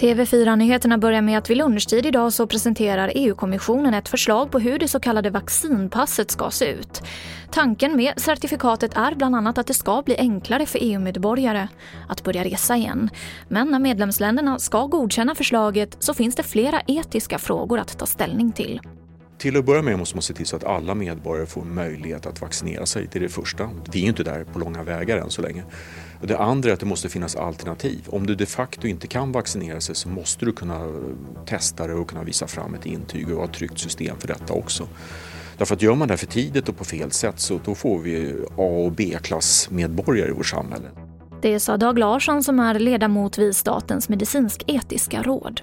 TV4-nyheterna börjar med att vid lunchtid idag så presenterar EU-kommissionen ett förslag på hur det så kallade vaccinpasset ska se ut. Tanken med certifikatet är bland annat att det ska bli enklare för EU-medborgare att börja resa igen. Men när medlemsländerna ska godkänna förslaget så finns det flera etiska frågor att ta ställning till. Till att börja med måste man se till så att alla medborgare får möjlighet att vaccinera sig. Det är det första. Vi är inte där på långa vägar än så länge. Det andra är att det måste finnas alternativ. Om du de facto inte kan vaccinera sig så måste du kunna testa det och kunna visa fram ett intyg och ha ett tryggt system för detta också. Därför att gör man det för tidigt och på fel sätt så då får vi A och B-klassmedborgare i vårt samhälle. Det sa Dag Larsson som är ledamot vid Statens medicinsk-etiska råd.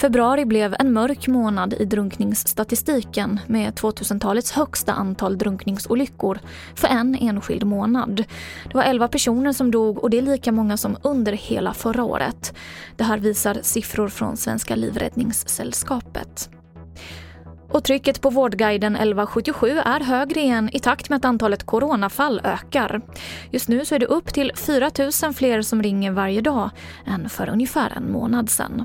Februari blev en mörk månad i drunkningsstatistiken med 2000-talets högsta antal drunkningsolyckor för en enskild månad. Det var 11 personer som dog och det är lika många som under hela förra året. Det här visar siffror från Svenska Livräddningssällskapet. Och trycket på Vårdguiden 1177 är högre igen i takt med att antalet coronafall ökar. Just nu så är det upp till 4 000 fler som ringer varje dag än för ungefär en månad sedan.